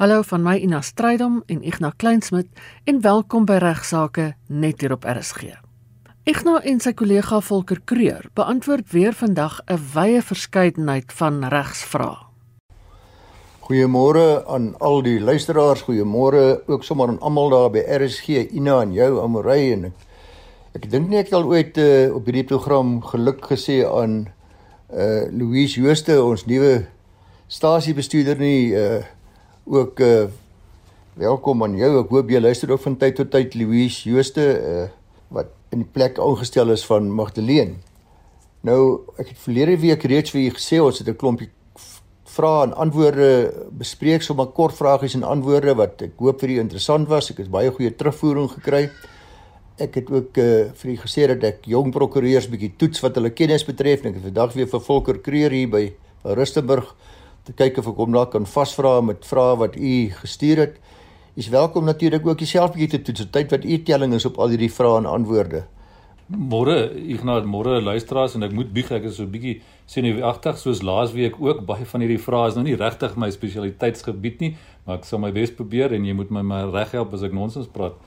Hallo van my Ina Strydom en Ignas Kleinsmid en welkom by Regsake net hier op RSG. Ignas en sy kollega Volker Kreur beantwoord weer vandag 'n wye verskeidenheid van regsvrae. Goeiemôre aan al die luisteraars, goeiemôre ook sommer aan almal daar by RSG, Ina en jou Amorey en ek dink nie ek het al ooit uh, op hierdie program geluk gesê aan uh Louise Jooste, ons nuwe stasiebestuurder nie uh ook uh welkom aan jou. Ek hoop jy luister ook van tyd tot tyd Louise Jooste uh wat in die plek aangestel is van Magdalene. Nou, ek het verlede week reeds vir julle gesê ons het 'n klompie vrae en antwoorde bespreek, sommer kort vragies en antwoorde wat ek hoop vir julle interessant was. Ek het baie goeie terugvoering gekry. Ek het ook uh, vir julle gesê dat ek jong prokureurs bietjie toets wat hulle kennis betref en ek het vandag weer vir Volker Kreer hier by Rustenburg te kyk of ek hom daar kan vasvra met vrae wat u gestuur het. U is welkom natuurlik ook jouself bietjie te toets. Tyd wat u telling is op al hierdie vrae en antwoorde. Môre, Ignas, môre luisteraars en ek moet bieg ek is so bietjie senuweeagtig soos laasweek ook baie van hierdie vrae is nou nie regtig my spesialiteitsgebied nie, maar ek sal my bes probeer en jy moet my maar reghelp as ek nonsens praat.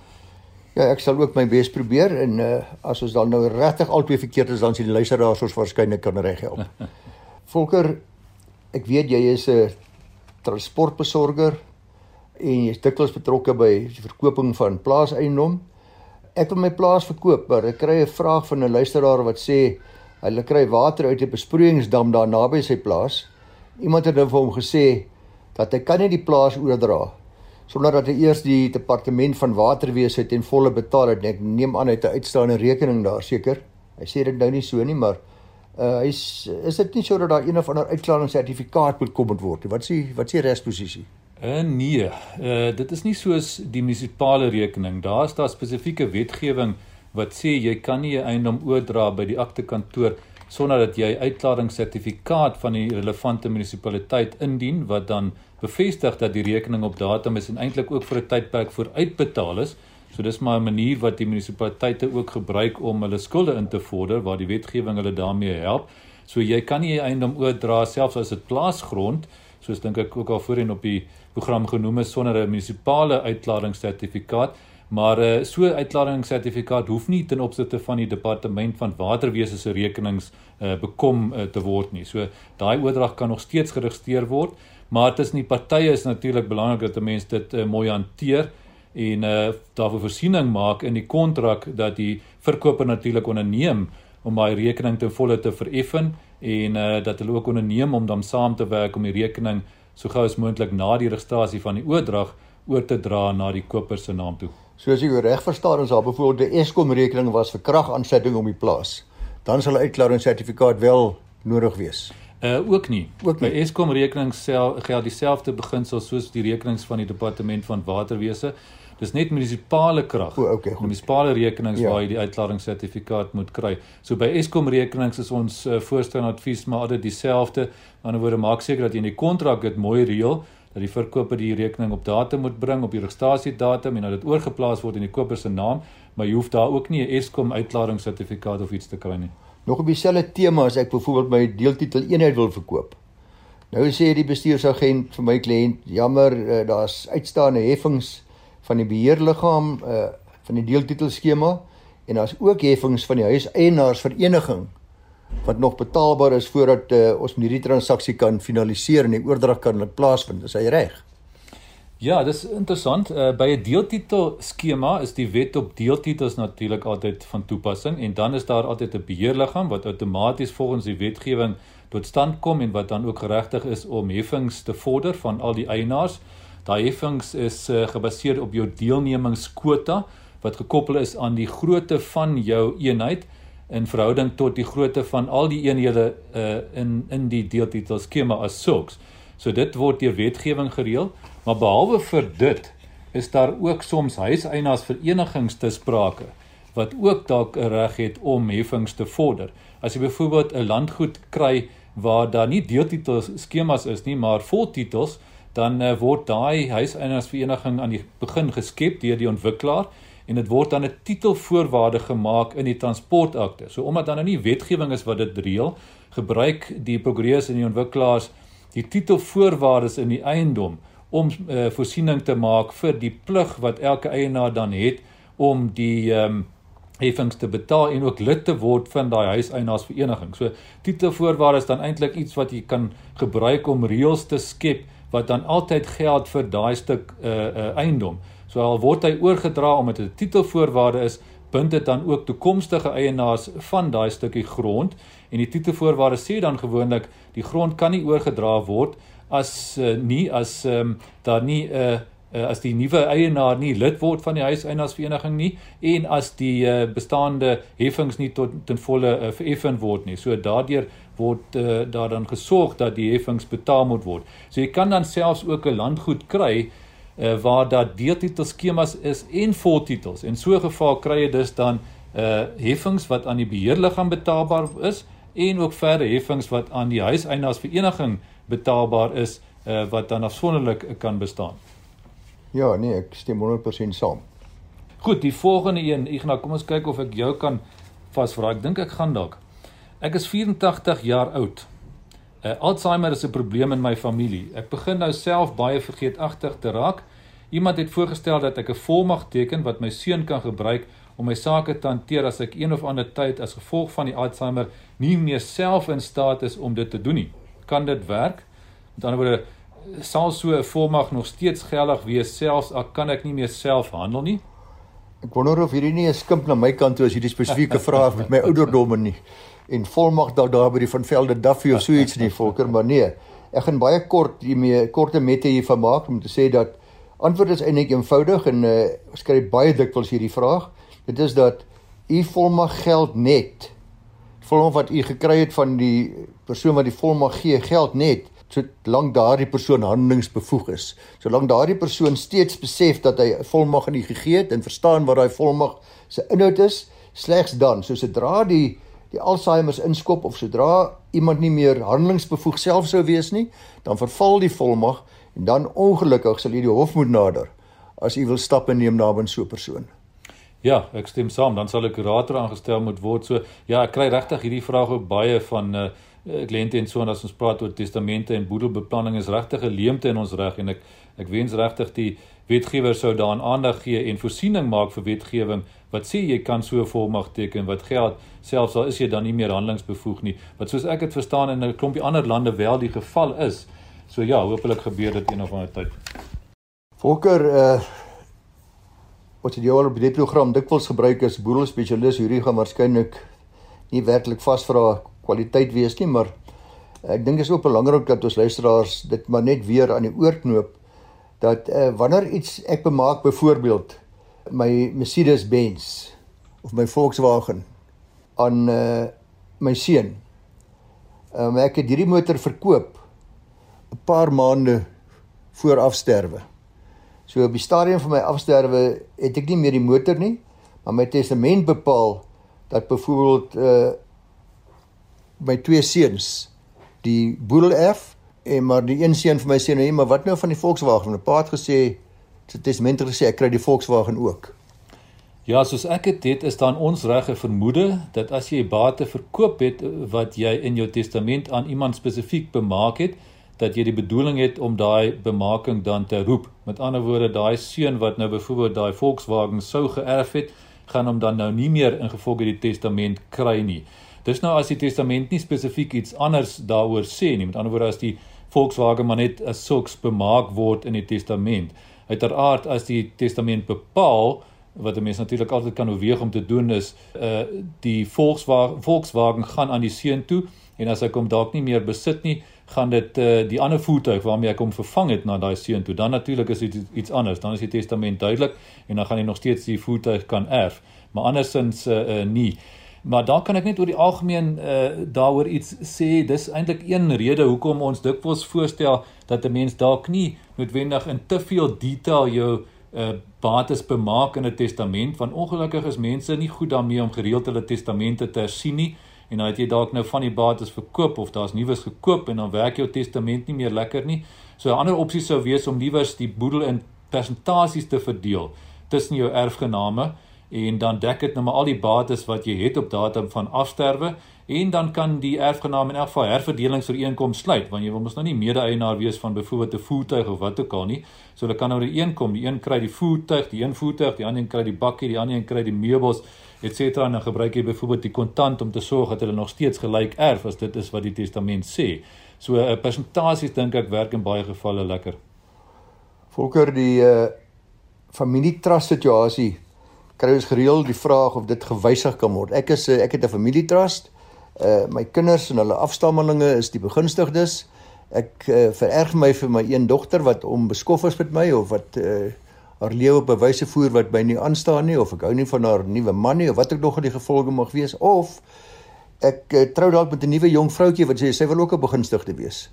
Ja, ek sal ook my bes probeer en uh, as ons dan nou regtig albei verkeerd is dan sien die luisteraars ons waarskynlik kan reghelp. Volker, ek weet jy is 'n transportbesorger en jy's dikwels betrokke by die verkoping van plaaseiendom. Ek wil my plaas verkoop, maar ek kry 'n vraag van 'n luisteraar wat sê hulle kry water uit 'n besproeiingsdam daar naby sy plaas. Iemand het nou vir hom gesê dat hy kan nie die plaas oordra sonder dat hy eers die departement van waterwese ten volle betaal het. Ek neem aan hy het 'n uitstaande rekening daar seker. Hy sê dit nou nie so nie, maar Uh is is dit nie sodat daar een of ander uitklaring sertifikaat moet kom word nie. Wat sê wat sê resposisie? Uh nee, uh dit is nie soos die munisipale rekening. Daar is daar spesifieke wetgewing wat sê jy kan nie 'n eiendom oordra by die akte kantoor sonder dat jy uitklaringssertifikaat van die relevante munisipaliteit indien wat dan bevestig dat die rekening op datum is en eintlik ook vir 'n tydperk vooruitbetaal is. So dis maar 'n manier wat die munisipaliteite ook gebruik om hulle skulde in te vorder waar die wetgewing hulle daarmee help. So jy kan nie eiendom oordra selfs as dit plaasgrond, soos dink ek ook al voorheen op die program genoem is sonder 'n munisipale uitklaringssertifikaat, maar 'n uh, so uitklaringssertifikaat hoef nie ten opsigte van die departement van waterwese se rekenings uh, bekom uh, te word nie. So daai oordrag kan nog steeds geregistreer word, maar tussen die partye is natuurlik belangrik dat 'n mens dit uh, mooi hanteer en uh daarvoor voorsiening maak in die kontrak dat die verkoper natuurlik onderneem om daai rekening ten volle te vereffen en uh dat hulle ook onderneem om dan saam te werk om die rekening so gou as moontlik na die registrasie van die oordrag oor te dra na die koper se naam toe. So as ek reg verstaan is daar byvoorbeeld 'n Eskom rekening was vir kragaansetting om die plaas. Dan sal 'n uitklaringssertifikaat wel nodig wees. Uh ook nie. Ook nie. By Eskom rekenings geld dieselfde beginsel soos die rekenings van die departement van waterwese. Dis net munisipale krag. O, okay, goed. Munisipale rekenings ja. waar jy die uitklaringssertifikaat moet kry. So by Eskom rekenings is ons uh, voorstel en advies maar altyd dieselfde. Aan die ander woorde maak seker dat jy in die kontrak dit mooi reël dat die verkoper die rekening op datum moet bring op die registrasiedatum en dat dit oorgeplaas word in die koper se naam, maar jy hoef daar ook nie 'n Eskom uitklaringssertifikaat of iets te kry nie. Nog op dieselfde tema as ek byvoorbeeld my deeltitel eenheid wil verkoop. Nou sê die bestuursagent vir my kliënt, jammer, uh, daar's uitstaande heffings van die beheerliggaam uh van die deeltitelskema en daar's ook heffings van die huiseienaarsvereniging wat nog betaalbaar is voordat uh, ons hierdie transaksie kan finaliseer en die oordrag kan plaasvind. Is hy reg? Ja, dis interessant. Uh, by 'n deeltitel skema is die wet op deeltitels natuurlik altyd van toepassing en dan is daar altyd 'n beheerliggaam wat outomaties volgens die wetgewing tot stand kom en wat dan ook geregtig is om heffings te vorder van al die eienaars. Daai heffings is uh, gebaseer op jou deelnemingskwota wat gekoppel is aan die grootte van jou eenheid in verhouding tot die grootte van al die eenhede uh, in in die deeltitel skema as sulks. So dit word deur wetgewing gereël, maar behalwe vir dit is daar ook soms huiseienaarsverenigings te sprake wat ook dalk 'n reg het om heffings te vorder. As jy byvoorbeeld 'n landgoed kry waar daar nie deeltitel skemas is nie, maar voltitels, dan uh, word daai huiseienaarsvereniging aan die begin geskep deur die ontwikkelaar en dit word dan 'n titelvoorwaarde gemaak in die transportakte. So omdat dan nou nie wetgewing is wat dit reël, gebruik die prokureurs en die ontwikkelaars die titelvoorwaardes in die eiendom om uh, voorsiening te maak vir die plig wat elke eienaar dan het om die ehm um, heffings te betaal en ook lid te word van daai huiseienaarsvereniging. So titelvoorwaardes dan eintlik iets wat jy kan gebruik om reëls te skep wat dan altyd geld vir daai stuk uh uh eiendom. So al word hy oorgedra omdat dit 'n titelvoorwaarde is, bind dit dan ook toekomstige eienaars van daai stukkie grond en die titelvoorwaarde sê dan gewoonlik die grond kan nie oorgedra word as uh, nie as ehm um, daar nie 'n uh, uh, as die nuwe eienaar nie lid word van die huiseienaarsvereniging nie en as die uh, bestaande heffings nie tot ten volle uh, vereffen word nie. So daardeur word uh, daar dan gesorg dat die heffings betaal moet word. So jy kan dan selfs ook 'n landgoed kry uh, waar daar deeltitelskemas is en voltitels. En so geval kry jy dus dan uh heffings wat aan die beheerliggaam betaalbaar is en ook verder heffings wat aan die huiseienaarsvereniging betaalbaar is uh wat dan afsonderlik kan bestaan. Ja, nee, ek stem 100% saam. Goed, die volgende een, Ignas, kom ons kyk of ek jou kan vasvra. Ek dink ek gaan dalk. Ek is 84 jaar oud. Uh, Alzheimer is 'n probleem in my familie. Ek begin nou self baie vergeetagtig te raak. Iemand het voorgestel dat ek 'n volmag teken wat my seun kan gebruik om my sake te hanteer as ek een of ander tyd as gevolg van die Alzheimer nie meer self in staat is om dit te doen nie. Kan dit werk? Met ander woorde, sal so 'n volmag nog steeds geldig wees selfs al kan ek nie meer self handel nie? Ek wonder of hierdie nie 'n skimp na my kant toe as hierdie spesifieke vraag met my ouderdomme nie. En volmag daar daar by die van Velde Duffy of so iets nie Volker maar nee. Ek gaan baie kort hiermee korte mette hiervan maak om te sê dat antwoord is eintlik eenvoudig en uh, skryf baie dikwels hierdie vraag. Dit is dat u volmag geld net volmag wat u gekry het van die persoon wat die volmag gee geld net solank daardie persoon handelingsbevoeg is. Solank daardie persoon steeds besef dat hy 'n volmag aan u gegee het en verstaan wat daai volmag se inhoud is, slegs dan, so sodra die die Alzheimer inskop of sodra iemand nie meer handelingsbevoeg self sou wees nie, dan verval die volmag en dan ongelukkig sal u die hof moet nader as u wil stappe neem na 'n so 'n persoon. Ja, ek stem saam, dan sal 'n kurator aangestel moet word. So ja, ek kry regtig hierdie vraag ook baie van uh kliënte en so en as ons praat oor testamente en boedelbeplanning is regtig 'n leemte in ons reg en ek ek wens regtig die wetgewer sou daaraan aandag gee en voorsiening maak vir wetgewing wat sê jy kan so 'n volmag teken wat geld selfs al is jy dan nie meer handelingsbevoeg nie wat soos ek dit verstaan in 'n klompie ander lande wel die geval is. So ja, hopelik gebeur dit een of ander tyd. Volker uh wat jy al op die program dikwels gebruik as boedelspesialis hierdie gaan waarskynlik nie werklik vasvra kwaliteit wees nie, maar ek dink dit is ook belangrik dat ons luisteraars dit maar net weer aan die oor knoop dat uh, wanneer iets ek bemaak byvoorbeeld my Mercedes-Benz of my Volkswagen aan uh, my seun. Um, ek het hierdie motor verkoop 'n paar maande voor afsterwe. So op die stadium van my afsterwe het ek nie meer die motor nie, maar my testament bepaal dat byvoorbeeld uh my twee seuns die boedel erf en maar die een seun vir my sê nee maar wat nou van die Volkswagen? 'n Pa het gesê sy testament gesê ek kry die Volkswagen ook. Ja, soos ek dit het, is dan ons reg 'n vermoede dat as jy bate verkoop het wat jy in jou testament aan iemand spesifiek bemaak het, dat jy die bedoeling het om daai bemaking dan te roep. Met ander woorde, daai seun wat nou byvoorbeeld daai Volkswagen sou geërf het, gaan hom dan nou nie meer in gevolge die testament kry nie. Dis nou as die testament nie spesifiek iets anders daaroor sê nie. Met ander woorde as die Volkswagen maar net as sulks bemaak word in die testament. Uiteraard as die testament bepaal wat 'n mens natuurlik altyd kan oorweeg om te doen is uh die Volkswagen Volkswagen gaan aan die seun toe en as hy kom dalk nie meer besit nie, gaan dit uh die ander voertuig waarmee ek hom vervang het na daai seun toe. Dan natuurlik is dit iets anders. Dan is die testament duidelik en dan gaan hy nog steeds die voertuig kan erf. Maar andersins uh, uh nie. Maar dan kan ek net oor die algemeen uh daaroor iets sê. Dis eintlik een rede hoekom ons dikwels voorstel dat 'n mens dalk nie noodwendig in te veel detail jou uh bates bemaak in 'n testament want ongelukkig is mense nie goed daarmee om gereeld hulle testamente te hersien nie en dan het jy dalk nou van die bates verkoop of daar's nuus gekoop en dan werk jou testament nie meer lekker nie. So 'n ander opsie sou wees om liewers die boedel in persentasies te verdeel tussen jou erfgename en dan dek dit nou maar al die bates wat jy het op datum van afsterwe en dan kan die erfgenaam in elk geval herverdelingsooreenkoms sluit want jy wil mos nou nie mede-eienaar wees van byvoorbeeld 'n voertuig of wat ook al nie. So hulle kan nou ooreenkom, die een kry die voertuig, die een voertuig, die ander een kry die bakkie, die ander een kry die meubels, ens. en dan gebruik jy byvoorbeeld die kontant om te sorg dat hulle nog steeds gelyk erf as dit is wat die testament sê. So 'n persentasies dink ek werk in baie gevalle lekker. Volker die uh familietrust situasie kry ons gereeld die vraag of dit gewysig kan word. Ek is ek het 'n familietrust. Uh my kinders en hulle afstammelinge is die begunstigdes. Ek uh, vererg my vir my een dogter wat onbeskof is met my of wat uh haar lewe op 'n wyse voer wat my nie aanstaan nie of ek hou nie van haar nuwe man nie of wat ook nog die gevolge mag wees of ek uh, trou dalk met 'n nuwe jong vroutjie wat sê sy wil ook 'n begunstigde wees.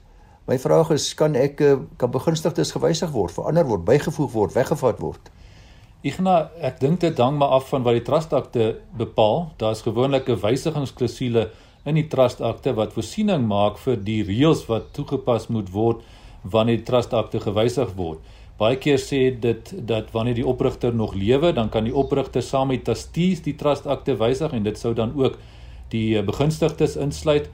My vraag is kan ek uh, kan begunstigdes gewysig word, verander word, bygevoeg word, weggevat word? Igna, ek dink dit hang maar af van wat die trustakte bepaal. Daar's gewoonlik 'n wysigingsklausule in die trustakte wat voorsiening maak vir die reëls wat toegepas moet word wanneer die trustakte gewysig word. Baie keer sê dit dat wanneer die oprigter nog lewe, dan kan die oprigter saam met trustees die trustakte wysig en dit sou dan ook die eh, begunstigdes insluit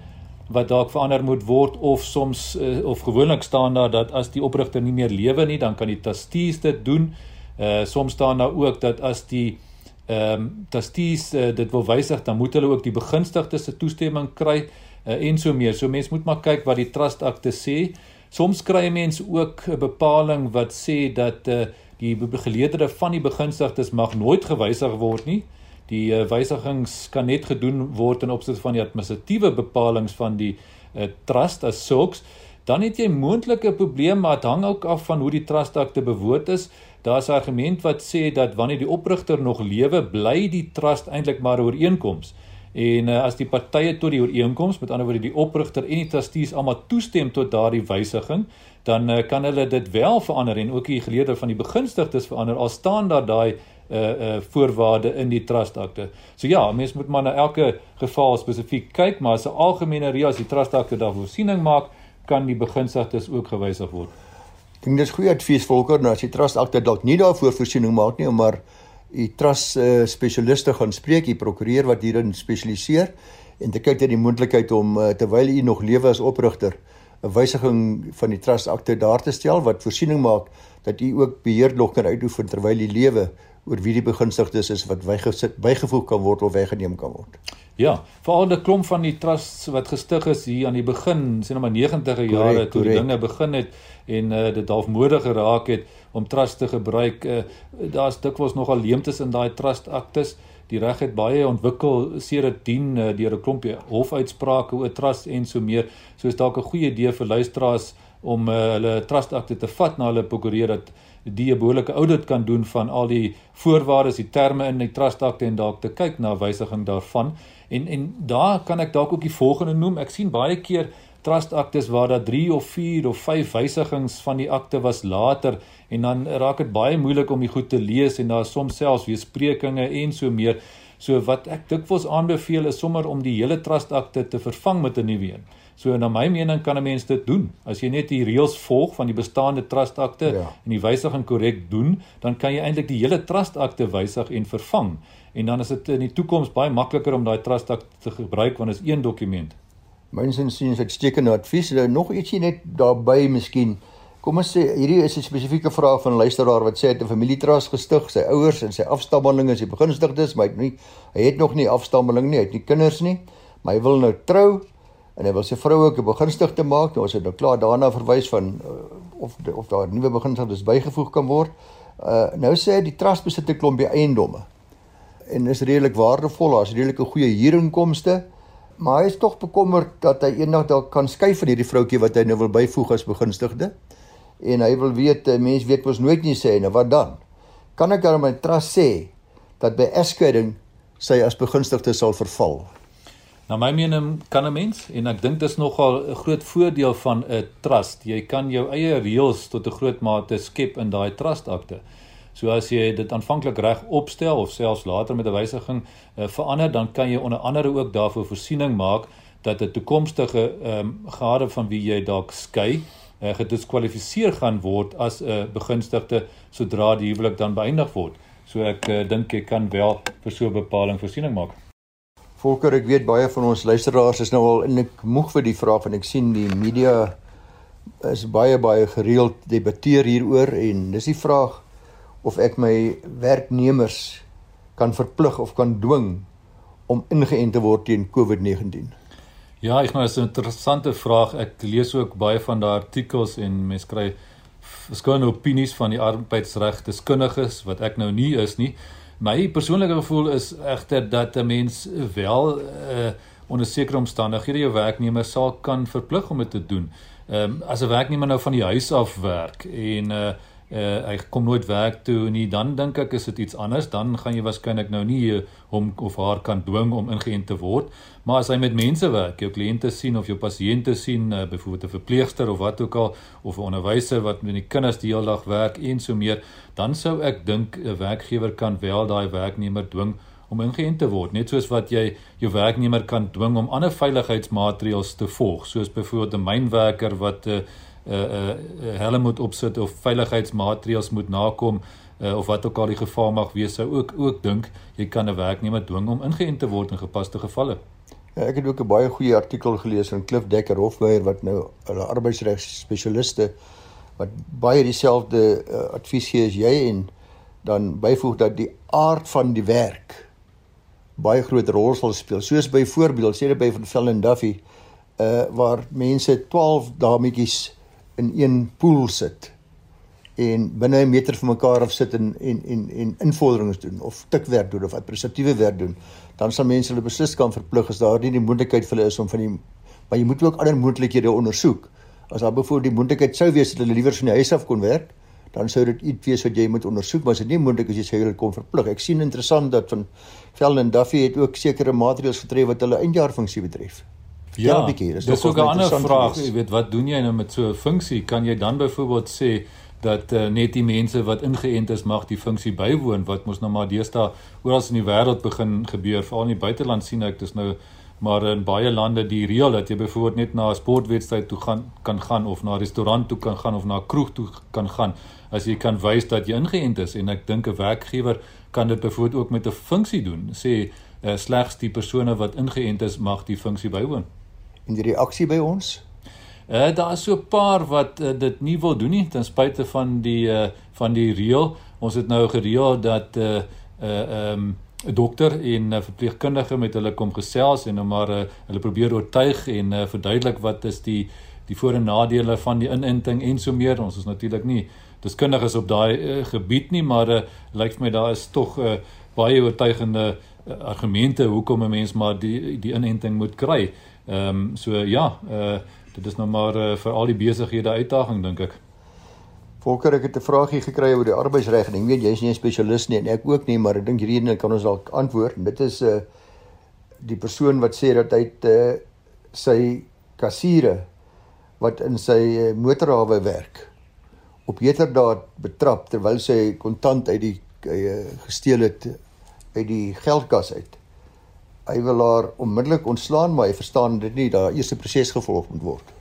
wat dalk verander moet word of soms uh, of gewoonlik staan daar dat as die oprigter nie meer lewe nie, dan kan die trustees dit doen. Uh soms staan daar ook dat as die ehm um, trustees uh, dit wil wysig, dan moet hulle ook die begunstigdes se toestemming kry uh, en so meer. So mense moet maar kyk wat die trust akte sê. Soms kry mense ook 'n bepaling wat sê dat uh die geleedere van die begunstigdes mag nooit gewysig word nie. Die uh, wysigings kan net gedoen word in opsigte van die administratiewe bepalinge van die uh, trust as sulks. Dan het jy moontlike probleme, maar dit hang ook af van hoe die trust akte bewoord is. Daar's 'n argument wat sê dat wanneer die oprigter nog lewe, bly die trust eintlik maar 'n ooreenkoms. En uh, as die partye tot die ooreenkoms, met ander woorde die oprigter en die trustees almal toestem tot daardie wysiging, dan uh, kan hulle dit wel verander en ook die geleerde van die begunstigdes verander al staan daar daai uh uh voorwaarde in die trustakte. So ja, mens moet maar na elke geval spesifiek kyk, maar as 'n algemene reël as die trustakte daar voorsiening maak, kan die begunstigdes ook gewysig word. Ek dink dis goeie advies volker nou as die trust akte dalk nie daarvoor voorsiening maak nie, maar die trust uh, spesialiste gaan spreek, die prokureur wat hierin spesialiseer en te kyk dat die moontlikheid om uh, terwyl u nog lewe as oprigter 'n wysiging van die trust akte daar te stel wat voorsiening maak dat u ook beheer nog kan uitoefen terwyl u lewe oor wie die begunstigdes is wat bygesit bygevoeg kan word of weggeneem kan word. Ja, veral 'n klomp van die trusts wat gestig is hier aan die begin, sien nou maar 90e jare toe die dinge begin het en uh, dit half mode geraak het om trust te gebruik. Uh, Daar's dikwels nogal leemtes in daai trust aktes. Die reg het baie ontwikkel sedert dien uh, deur 'n klompie hofuitsprake oor trust en so meer. So is dalk 'n goeie idee vir luisteraars om uh, hulle trust akte te vat na hulle prokureur dat die 'n behoorlike audit kan doen van al die voorwaardes, die terme in die trust akte en dalk te kyk na wysiging daarvan. En en daar kan ek dalk ook die volgende noem. Ek sien baie keer trust aktes waar daar 3 of 4 of 5 wysigings van die akte was later en dan raak dit baie moeilik om dit goed te lees en daar soms selfs weersprekinge en so meer. So wat ek dikwels aanbeveel is sommer om die hele trust akte te vervang met 'n nuwe een. So na my mening kan 'n mens dit doen. As jy net die reëls volg van die bestaande trust akte ja. en die wysiging korrek doen, dan kan jy eintlik die hele trust akte wysig en vervang. En dan is dit in die toekoms baie makliker om daai trust akte te gebruik want dit is een dokument. Myns insiens uitstekende advies. Nog ietsie net daarbey miskien. Kom ons sê hierdie is 'n spesifieke vraag van 'n luisteraar wat sê hy het 'n familietrust gestig, sy ouers en sy afstammelinge is die begunstigdes, maar hy het nie hy het nog nie afstammeling nie, hy het nie kinders nie, maar hy wil nou trou en hy wil sy vrou ook 'n begunstigde maak. Nou as hy nou klaar daarna verwys van uh, of of daar nuwe begunstigdes bygevoeg kan word. Uh nou sê hy die trust besit 'n klompie eiendomme en is redelik waardevol, daar's redelike goeie huurinkomste maar hy is tog bekommerd dat hy eendag dalk kan skei van hierdie vroutjie wat hy nou wil byvoeg as begunstigde. En hy wil weet, eh, mense weet mos nooit nie sê nou wat dan. Kan ek dan my trust sê dat by egskeiding sy as begunstigde sal verval? Nou my mening kan 'n mens en ek dink dit is nogal 'n groot voordeel van 'n trust. Jy kan jou eie reëls tot 'n groot mate skep in daai trust akte. So as jy dit aanvanklik reg opstel of selfs later met 'n wysiging uh, verander, dan kan jy onder andere ook daarvoor voorsiening maak dat 'n toekomstige ehm um, gade van wie jy dalk skei, uh, gediskwalifiseer gaan word as 'n uh, begunstigde sodra die huwelik dan beëindig word. So ek uh, dink jy kan wel vir so 'n bepaling voorsiening maak. Volker, ek weet baie van ons luisteraars is nou al eintlik moeg vir die vraag want ek sien die media is baie baie gereeld debatteer hieroor en dis die vraag of ek my werknemers kan verplig of kan dwing om ingeënt te word teen COVID-19? Ja, ek nou is 'n interessante vraag. Ek lees ook baie van daai artikels en mense kry verskillende opinies van die arbeidsregteskundiges wat ek nou nie is nie. My persoonlike gevoel is egter dat 'n mens wel uh, onder sekere omstandighede jou werknemer sal kan verplig om dit te doen. Ehm um, as 'n werknemer nou van die huis af werk en uh uh, hy kom nooit werk toe nie, dan dink ek is dit iets anders. Dan gaan jy waarskynlik nou nie uh, hom of haar kan dwing om ingeënt te word. Maar as hy met mense werk, jou kliënte sien of jou pasiënte sien, uh, byvoorbeeld 'n verpleegster of wat ook al of 'n onderwyser wat met die kinders die hele dag werk en so meer, dan sou ek dink 'n werkgewer kan wel daai werknemer dwing om ingeënt te word net soos wat jy jou werknemer kan dwing om ander veiligheidsmaatreëls te volg soos byvoorbeeld 'n mynwerker wat 'n uh, uh uh helm moet opsit of veiligheidsmaatreëls moet nakom uh, of wat ook al die geval mag wees sou ook ook dink jy kan 'n werknemer dwing om ingeënt te word in gepaste gevalle. Ja, ek het ook 'n baie goeie artikel gelees van Cliff Dekker Hofmeyer wat nou hulle arbeidsreg spesialiste wat baie dieselfde uh, advies gee as jy en dan byvoeg dat die aard van die werk baie groot rol sal speel. Soos byvoorbeeld sê dit by van Fell and Duffy uh waar mense 12 dametjies in een pool sit en binne 'n meter van mekaar af sit en en en en invorderings doen of tikwerk doen of administratiewe werk doen, dan sal mense hulle beslis kan verplig as daar nie die moontlikheid vir hulle is om van die maar jy moet ook ander moontlikhede ondersoek. As daar byvoorbeeld die moontlikheid sou wees dat hulle liewer van die huis af kon werk, dan sou dit iets wees wat jy moet ondersoek, maar as dit nie moontlik is jy sê hulle kom verplig. Ek sien interessant dat van Velden en Duffy het ook sekere maatreëls getref wat hulle eindjaarfunksie betref. Ja, bietjie, dis, dis ook 'n ander vraag, jy weet, wat doen jy nou met so 'n funksie? Kan jy dan byvoorbeeld sê dat uh, net die mense wat ingeënt is mag die funksie bywoon? Wat mos nou maar deesdae oral in die wêreld begin gebeur, veral in die buiteland sien ek dis nou maar in baie lande die reël dat jy byvoorbeeld net na 'n sportwedstryd toe gaan kan gaan of na 'n restaurant toe kan gaan of na 'n kroeg toe kan gaan. As jy kan wys dat jy ingeënt is en ek dink 'n werkgewer kan dit byvoorbeeld ook met 'n funksie doen. Sê uh, slegs die persone wat ingeënt is mag die funksie bywoon en die reaksie by ons? Uh daar is so 'n paar wat uh, dit nie wil doen nie ten spyte van die uh van die reël. Ons het nou gereël dat uh uh um 'n dokter en 'n verpleegkundige met hulle kom gesels en nou maar uh, hulle probeer oortuig en uh, verduidelik wat is die die voor en nadele van die inenting en so meer. Ons is natuurlik nie deskundiges op daai uh, gebied nie, maar uh, lyk vir my daar is tog uh, baie oortuigende uh, argumente hoekom 'n mens maar die die inenting moet kry. Ehm um, so ja, uh dit is nou maar uh, vir al die besighede uitdaging dink ek. Volker ek het 'n vraagie gekry oor die arbeidsreg ek weet jy's nie 'n spesialis nie en ek ook nie, maar ek dink hierdie kan ons dalk antwoord. En dit is 'n uh, die persoon wat sê dat hy uh, sy kassiere wat in sy uh, motorhawe werk op heterdaad betrap terwyl sy kontant uit die uh, gesteel het uit die geldkas uit hy wil haar onmiddellik ontslaan, maar hy verstaan dit nie dat eers 'n proses gevolg moet word.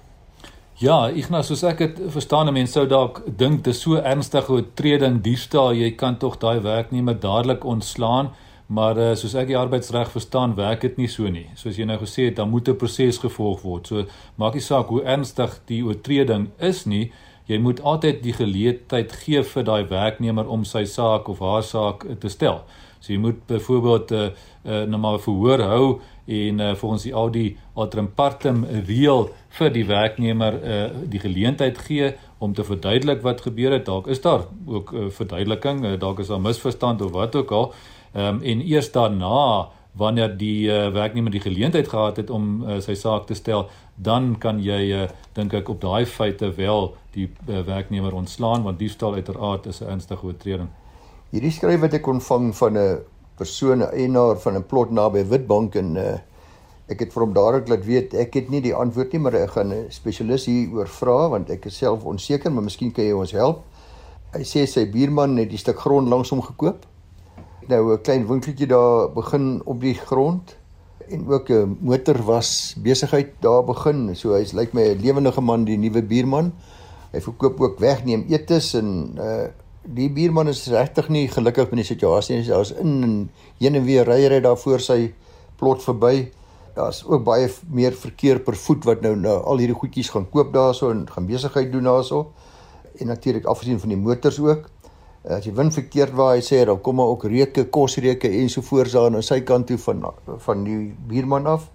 Ja, Ignas, soos ek dit verstaan, mense sou dalk dink dis so ernstige oortreding diefstal, jy kan tog daai werknemer dadelik ontslaan, maar uh, soos ek die arbeidsreg verstaan, werk dit nie so nie. Soos jy nou gesê het, dan moet 'n proses gevolg word. So maak nie saak hoe ernstig die oortreding is nie, jy moet altyd die geleentheid gee vir daai werknemer om sy saak of haar saak te stel. So jy moet byvoorbeeld 'n uh, uh, nou maar verhoor hou en uh, volgens die al die altern partem reël vir die werknemer uh, die geleentheid gee om te verduidelik wat gebeur het. Dalk is daar ook 'n uh, verduideliking, uh, dalk is daar misverstand of wat ook al. Um, en eers daarna wanneer die uh, werknemer die geleentheid gehad het om uh, sy saak te stel, dan kan jy uh, dink ek op daai feite wel die uh, werknemer ontslaan want diefstal uiteraard is 'n ernstige oortreding. Hierdie skryf wat ek ontvang van 'n persoon, eienaar van 'n plot naby Witbank en uh, ek het vir hom dadelik laat weet ek het nie die antwoord nie, maar ek gaan 'n spesialis hieroor vra want ek is self onseker, maar miskien kan jy ons help. Hy sê sy buurman het die stuk grond langs hom gekoop. Nou 'n klein winkeltjie daar begin op die grond en ook 'n motor was besigheid daar begin. So hy's lyk my 'n lewendige man, die nuwe buurman. Hy verkoop ook wegneem etes en uh die buurman is regtig nie gelukkig met die situasie nie. Daar's in en heen en weer ry hy daar voor sy plot verby. Daar's ook baie meer verkeer per voet wat nou nou al hierdie goedjies gaan koop daarso en gaan besigheid doen daarso. En natuurlik afgesien van die motors ook. As jy wind verkeerd waar hy sê dan kom ook reuke, kosreuke ensovoorts daar aan sy kant toe van van die buurman af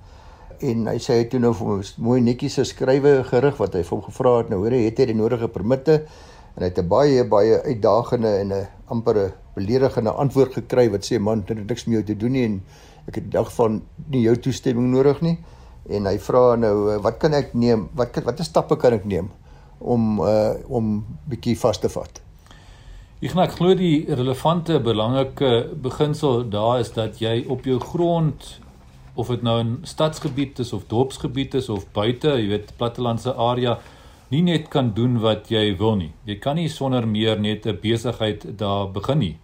en hy sê hy het toe nou vir mooi netjies geskrywe gerig wat hy vir hom gevra het nou hoor hy het hy die nodige permitte en hy het 'n baie baie uitdagende en 'n ampere beledigende antwoord gekry wat sê man dit het niks met jou te doen nie en ek het dag van nie jou toestemming nodig nie. En hy vra nou wat kan ek neem? Wat watter stappe kan ek neem om uh, om bietjie vas te vat? Ek glo glo die relevante belangrike beginsel daar is dat jy op jou grond of dit nou 'n stadsgebied is of dorpsgebied is of buite, jy weet plattelandse area nie net kan doen wat jy wil nie. Jy kan nie sonder meer net 'n besigheid daar begin nie.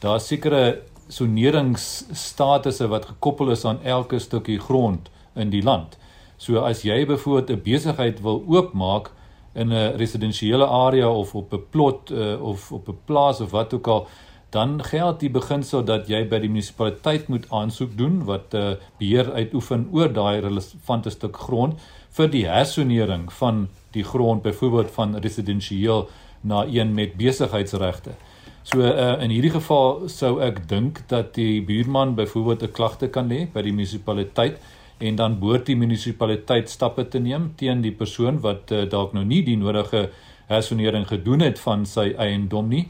Daar sekere soneringsstatusse wat gekoppel is aan elke stukkie grond in die land. So as jy byvoorbeeld 'n besigheid wil oopmaak in 'n residensiële area of op 'n plot uh, of op 'n plaas of wat ook al, dan geld die beginsel dat jy by die munisipaliteit moet aansoek doen wat uh, beheer uitoefen oor daai relevante stuk grond vir die hersonering van die grond byvoorbeeld van residensieel na een met besigheidsregte. So uh, in hierdie geval sou ek dink dat die buurman byvoorbeeld 'n klagte kan lê by die munisipaliteit en dan behoort die munisipaliteit stappe te neem teen die persoon wat uh, dalk nou nie die nodige hersonering gedoen het van sy eiendom nie.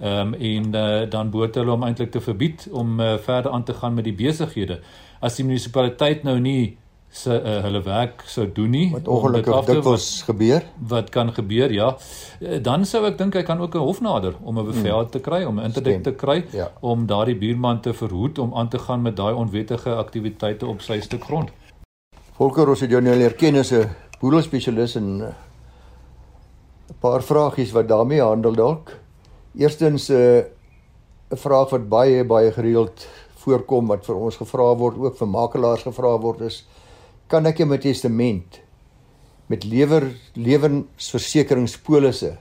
Ehm um, en uh, dan behoort hulle om eintlik te verbied om uh, verder aan te gaan met die besighede. As die munisipaliteit nou nie se uh, hulle werk sou doen nie wat ongelukkig dikwels gebeur. wat kan gebeur ja. Uh, dan sou ek dink hy kan ook 'n hof nader om 'n bevel hmm. te kry om 'n interdikt te kry ja. om daardie buurman te verhoed om aan te gaan met daai onwettige aktiwiteite op sy stuk grond. Volker ons het jou nou leer ken as 'n boedelspesialis en eh, 'n paar vragies wat daarmee handel dalk. Eerstens 'n uh, 'n vraag wat baie baie gereeld voorkom wat vir ons gevra word ook vir makelaars gevra word is kan ek my testament met lewer lewensversekeringspolisse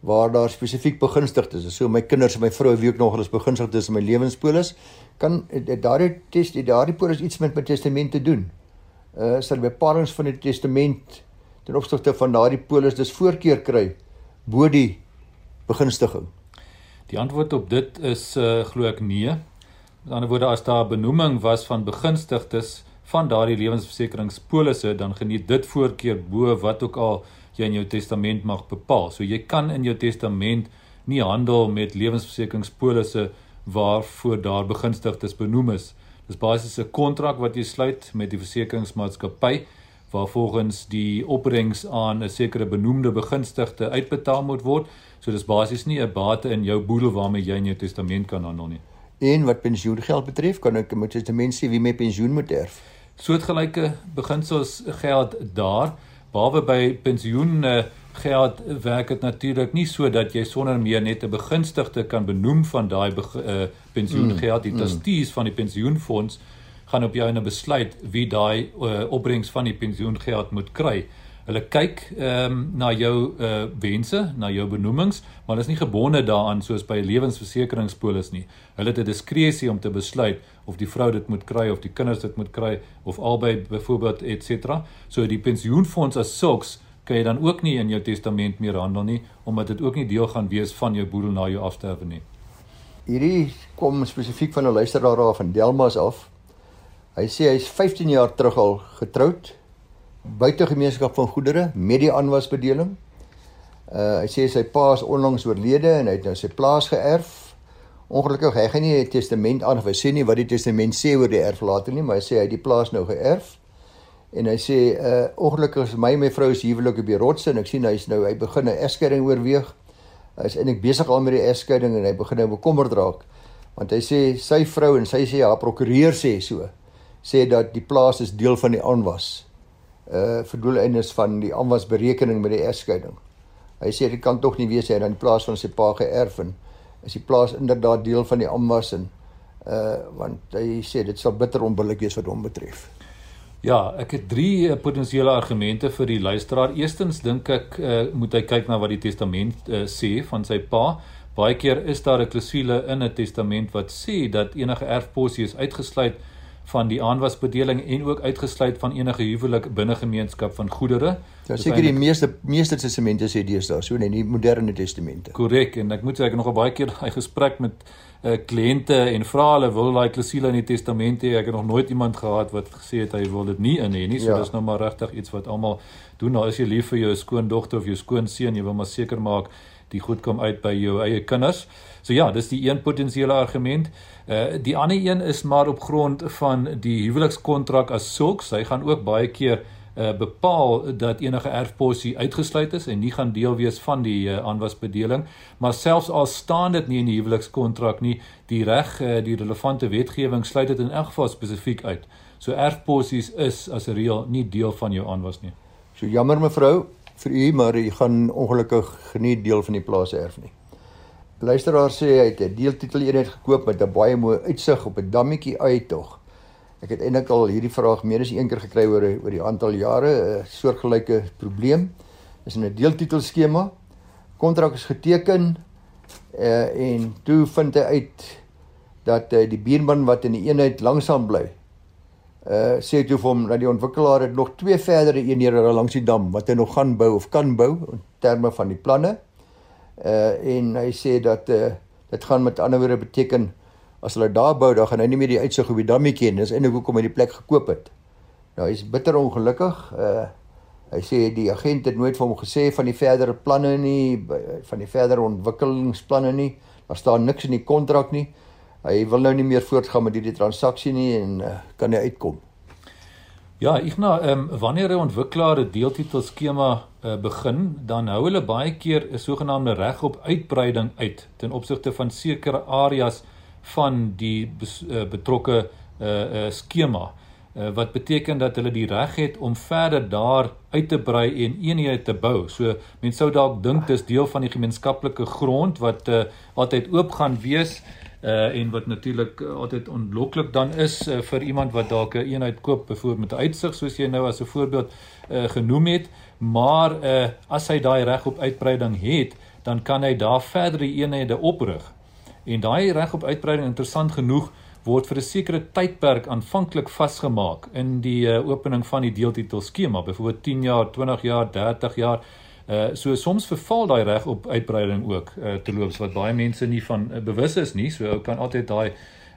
waar daar spesifiek begunstigdes is. So my kinders en my vrou wie ook nog alles begunstigdes in my lewenspolis kan daardie test daardie polis iets met my testament te doen. Uh sal bepalings van die testament ten opsigte van daardie polis dis voorkeur kry bo die begunstiging. Die antwoord op dit is uh glo ek nee. Met ander woorde as daar benoeming was van begunstigdes van daardie lewensversekeringspolisse dan geniet dit voorkeur bo wat ook al jy in jou testament mag bepaal. So jy kan in jou testament nie handel met lewensversekeringspolisse waarvoor daar begunstigdes benoem is. Dis basies 'n kontrak wat jy sluit met die versekeringsmaatskappy waar volgens die opbrengs aan 'n sekere benoemde begunstigde uitbetaal moet word. So dis basies nie 'n bate in jou boedel waarmee jy in jou testament kan handel nie. En wat pensioengeld betref, kan ek met testament sê wie my pensioen moet erf soortgelyke beginsels geld daar behalwe by pensioen geld werk dit natuurlik nie so dat jy sonder meer net 'n begunstigde kan benoem van daai uh, pensioengeld die mm, mm. trustees van die pensioenfonds gaan op jou 'n besluit wie daai uh, opbrengs van die pensioengeld moet kry Hulle kyk ehm um, na jou uh wense, na jou benoemings, maar hulle is nie gebonde daaraan soos by 'n lewensversekeringspolis nie. Hulle het 'n diskresie om te besluit of die vrou dit moet kry of die kinders dit moet kry of albei byvoorbeeld et cetera. So die pensioenfonds as sulks kan jy dan ook nie in jou testament meer handel nie omdat dit ook nie deel gaan wees van jou boedel na jou afsterwe nie. Hierdie kom spesifiek van 'n luisteraar daar van Delmas af. Hy sê hy's 15 jaar terug al getroud buitegemeenskap van goedere met die aanwasbedeling. Uh hy sê sy pa is onlangs oorlede en hy het nou sy plaas geërf. Ongelukkig hy gaan nie 'n testament aan of hy sê nie wat die testament sê oor die erflating nie, maar hy sê hy het die plaas nou geërf. En hy sê uh ongelukkig is my en my vrou se huwelik op die rots en ek sien hy's nou hy begin 'n egskeiding oorweeg. Hy is eintlik besig al met die egskeiding en hy begin nou bekommerd raak. Want hy sê sy vrou en sy sê haar prokureur sê so sê dat die plaas is deel van die aanwas uh vir doeleindes van die aanwasberekening met die egskeiding. Hy sê dit kan tog nie wees hy dan in plaas van sy pa geërf en is die plaas inderdaad deel van die aanwas en uh want hy sê dit sal bitter onbillik wees wat hom betref. Ja, ek het drie uh, potensiële argumente vir die luisteraar. Eerstens dink ek uh, moet hy kyk na wat die testament uh, sê van sy pa. Baie keer is daar 'n klousule in 'n testament wat sê dat enige erfposie is uitgesluit van die aanwasbedeling en ook uitgesluit van enige huwelik binne gemeenskap van goedere. Ja, seker die meeste meeste testamente sê deesdae so in die moderne testamente. Korrek en ek moet sê ek het nog baie keer daai gesprek met uh, kliënte en vra hulle wil daai klousule in die testamente hê. Ek het nog nooit iemand gehad wat gesê het hy wil dit nie in hê nie. So ja. dis nou maar regtig iets wat almal doen. Nou as jy lief vir jou skoondogter of jou skoonseun, jy wil maar seker maak die goed kom uit by jou eie kinders. So ja, dis die een potensiële argument. Uh die ander een is maar op grond van die huwelikskontrak as sulks. Hy gaan ook baie keer uh bepaal dat enige erfposie uitgesluit is en nie gaan deel wees van die uh, aanwasbedeling, maar selfs al staan dit nie in die huwelikskontrak nie, die reg uh, die relevante wetgewing sluit dit in elk geval spesifiek uit. So erfposies is as 'n reël nie deel van jou aanwas nie. So jammer mevrou vir u, maar u gaan ongelukkig nie deel van die plaas erf nie. Luisteraar sê hy het 'n deeltitel eenheid gekoop met 'n baie mooi uitsig op 'n dammetjie uittog. Ek het eintlik al hierdie vraag meer as een keer gekry oor oor die aantal jare 'n soortgelyke probleem. Is in 'n deeltitel skema. Kontrak is geteken uh, en toe vind hy uit dat uh, die buurman wat in die eenheid langsaan bly uh sê toe vir hom dat die ontwikkelaar het nog twee verdere eenhede langs die dam wat hy nog gaan bou of kan bou in terme van die planne uh en hy sê dat uh dit gaan met ander woorde beteken as hulle daar bou dan gaan hy nie meer die uitsig op die dammetjie en dis eintlik hoekom hy die plek gekoop het. Nou hy's bitter ongelukkig. Uh hy sê die agent het nooit vir hom gesê van die verdere planne nie, van die verdere ontwikkelingsplanne nie. Daar staan niks in die kontrak nie. Hy wil nou nie meer voortgaan met hierdie transaksie nie en uh, kan hy uitkom. Ja, ek nou ehm um, wanneer 'n ontwikkelaar 'n deeltitel skema uh, begin, dan hou hulle baie keer 'n sogenaamde reg op uitbreiding uit ten opsigte van sekere areas van die bes, uh, betrokke uh, uh, skema. Uh, wat beteken dat hulle die reg het om verder daar uit te brei en eenhede te bou. So mense sou dalk dink dis deel van die gemeenskaplike grond wat uh, altyd oop gaan wees en wat natuurlik uh, altyd onloklik dan is uh, vir iemand wat dalk 'n eenheid koop byvoorbeeld met 'n uitsig soos jy nou as 'n voorbeeld uh genoem het. Maar uh as hy daai reg op uitbreiding het dan kan hy daar verdere eenhede oprig. En daai reg op uitbreiding interessant genoeg word vir 'n sekere tydperk aanvanklik vasgemaak in die uh, opening van die deeltitel skema byvoorbeeld 10 jaar 20 jaar 30 jaar Uh so soms verval daai reg op uitbreiding ook uh terloops wat baie mense nie van uh, bewus is nie. So ou kan altyd daai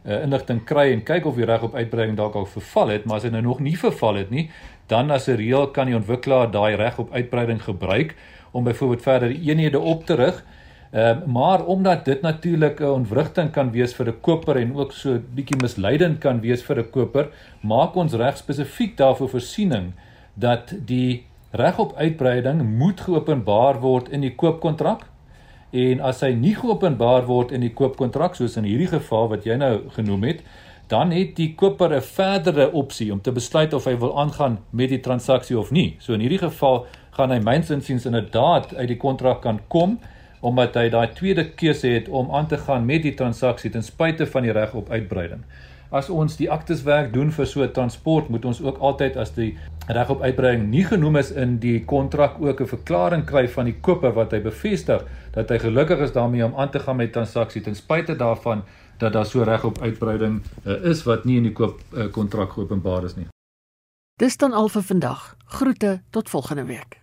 uh inligting kry en kyk of die reg op uitbreiding dalk al verval het, maar as dit nou nog nie verval het nie, dan as 'n reël kan die ontwikkelaar daai reg op uitbreiding gebruik om byvoorbeeld verder eenhede op te rig. Ehm uh, maar omdat dit natuurlik 'n ontwrigting kan wees vir 'n koper en ook so bietjie misleidend kan wees vir 'n koper, maak ons reg spesifiek daarvoor voorsiening dat die reg op uitbreiding moet geopenbaar word in die koopkontrak. En as hy nie geopenbaar word in die koopkontrak soos in hierdie geval wat jy nou genoem het, dan het die koper 'n verdere opsie om te besluit of hy wil aangaan met die transaksie of nie. So in hierdie geval gaan hy myns insiens inderdaad uit die kontrak kan kom omdat hy daai tweede keuse het om aan te gaan met die transaksie ten spyte van die reg op uitbreiding as ons die akteswerk doen vir so transport, moet ons ook altyd as die reg op uitbreiding nie genoem is in die kontrak ook 'n verklaring kry van die koper wat hy bevestig dat hy gelukkig is daarmee om aan te gaan met transaksie ten spyte daarvan dat daar so reg op uitbreiding uh, is wat nie in die koop uh, kontrak geopenbaar is nie. Dis dan al vir vandag. Groete tot volgende week.